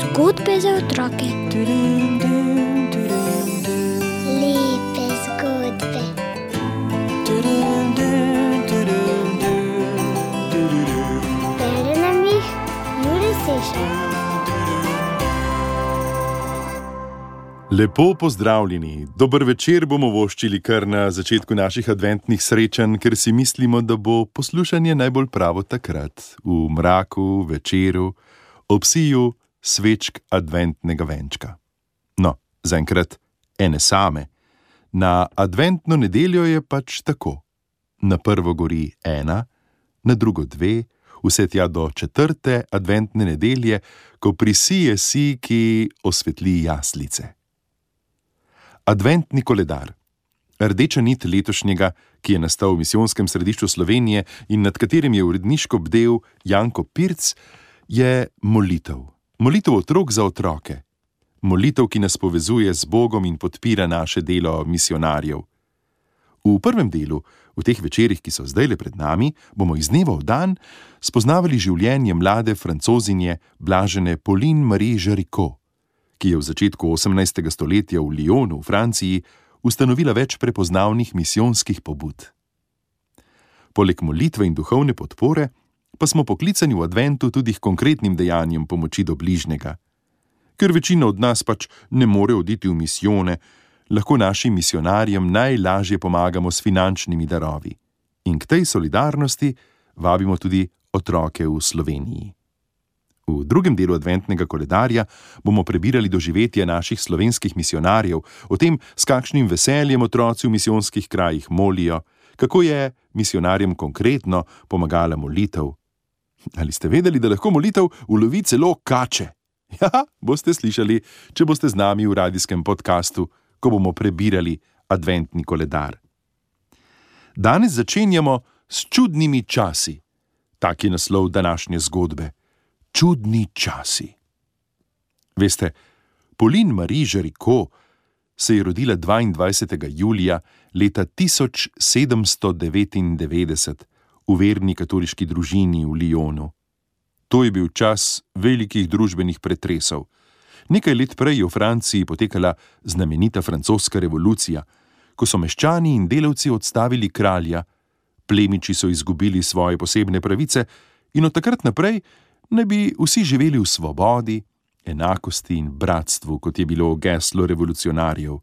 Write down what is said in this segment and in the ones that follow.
Zgodbe za otroke. Lepe zgodbe. Bere nam jih Juri Sešar. Lepo pozdravljeni, dober večer bomo voščili kar na začetku naših adventnih srečanj, ker si mislimo, da bo poslušanje najbolj pravo takrat, v mraku, večeru, ob siju svečk adventnega venčka. No, zaenkrat ene same. Na adventno nedeljo je pač tako. Na prvo gori ena, na drugo dve, vse tja do četrte adventne nedelje, ko prisije si, ki osvetli jaslice. Adventni koledar. Rdeča nit letošnjega, ki je nastal v misijonskem središču Slovenije in nad katerim je uredniško bdel Janko Pirc, je molitev. Molitev otrok za otroke. Molitev, ki nas povezuje z Bogom in podpira naše delo misionarjev. V prvem delu, v teh večerih, ki so zdaj le pred nami, bomo iz dneva v dan spoznavali življenje mlade francozinje Blažene Pauline Marie Jaricot ki je v začetku 18. stoletja v Lyonu v Franciji ustanovila več prepoznavnih misijonskih pobud. Poleg molitve in duhovne podpore pa smo poklicani v adventu tudi k konkretnim dejanjem pomoči do bližnjega. Ker večina od nas pač ne more oditi v misijone, lahko našim misionarjem najlažje pomagamo s finančnimi darovi. In k tej solidarnosti vabimo tudi otroke v Sloveniji. V drugem delu adventnega koledarja bomo prebirali doživetje naših slovenskih misionarjev, o tem, s kakšnim veseljem otroci v misijonskih krajih molijo, kako je misionarjem konkretno pomagala molitev. Ali ste vedeli, da lahko molitev ulovi celo kače? Ja, boste slišali, če boste z nami v radijskem podkastu, ko bomo prebirali adventni koledar. Danes začenjamo s čudnimi časi. Tak je naslov današnje zgodbe čudni časi. Veste, Pauline Marie Jaricot se je rodila 22. julija leta 1799 v verni katoliški družini v Lyonu. To je bil čas velikih družbenih pretresov. Nekaj let prej je v Franciji potekala znamenita francoska revolucija, ko so meščani in delavci odstavili kralja, plemiči so izgubili svoje posebne pravice in od takrat naprej ne bi vsi živeli v svobodi, enakosti in bratstvu, kot je bilo geslo revolucionarjev.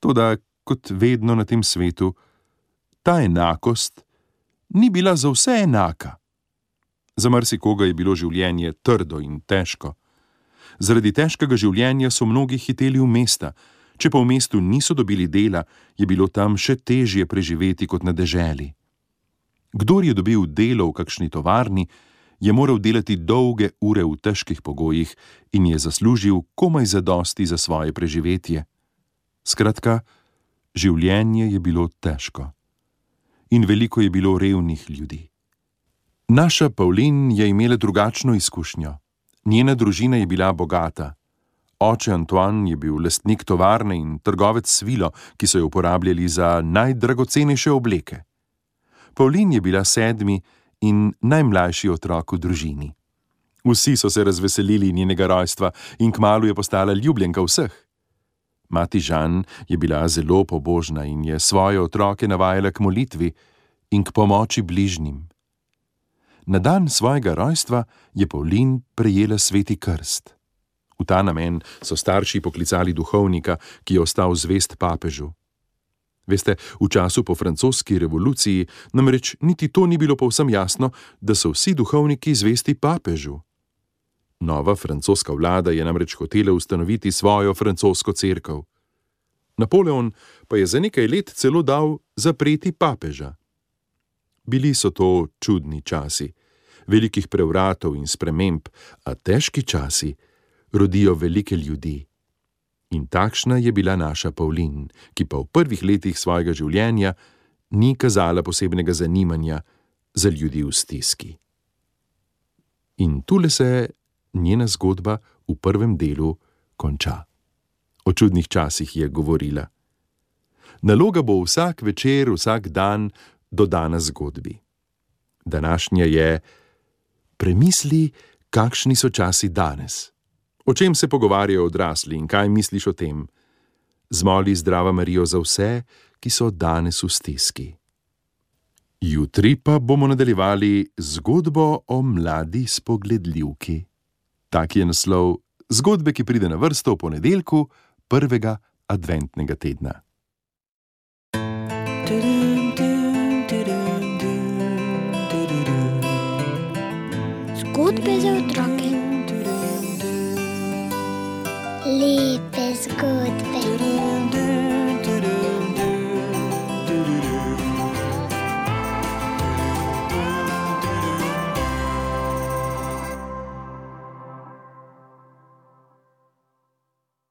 Toda, kot vedno na tem svetu, ta enakost ni bila za vse enaka. Za marsikoga je bilo življenje trdo in težko. Zaradi težkega življenja so mnogi hiteli v mesta, če pa v mestu niso dobili dela, je bilo tam še težje preživeti kot na deželi. Kdor je dobil delo v kakšni tovarni, je moral delati dolge ure v težkih pogojih in je zaslužil komaj zadosti za svoje preživetje. Skratka, življenje je bilo težko. In veliko je bilo revnih ljudi. Naša Paulin je imela drugačno izkušnjo. Njena družina je bila bogata. Oče Antoine je bil lastnik tovarne in trgovec svilo, ki so jo uporabljali za najdragocenejše obleke. Paulin je bila sedmi, in najmlajši otrok v družini. Vsi so se razveselili njenega rojstva in kmalo je postala ljubljenka vseh. Mati Žan je bila zelo pobožna in je svoje otroke navajala k molitvi in k pomoči bližnjim. Na dan svojega rojstva je Paulin prejela sveti krst. V ta namen so starši poklicali duhovnika, ki je ostal zvest papežu. Veste, v času po francoski revoluciji namreč niti to ni bilo povsem jasno, da so vsi duhovniki zvesti papežu. Nova francoska vlada je namreč hotela ustanoviti svojo francosko crkvo. Napoleon pa je za nekaj let celo dal zapreti papeža. Bili so to čudni časi, velikih prevratov in sprememb, a težki časi rodijo velike ljudi. In takšna je bila naša Paulin, ki pa v prvih letih svojega življenja ni kazala posebnega zanimanja za ljudi v stiski. In tule se njena zgodba v prvem delu konča. O čudnih časih je govorila. Naloga bo vsak večer, vsak dan dodana zgodbi. Današnja je: Premisli, kakšni so časi danes. O čem se pogovarjajo odrasli in kaj misliš o tem? Zmoli zdrava Marijo za vse, ki so danes v stiski. Jutri pa bomo nadaljevali zgodbo o mladi spogledljivki. Tak je naslov zgodbe, ki pride na vrsto v ponedeljku, prvega adventnega tedna. Zgodbe za otroke.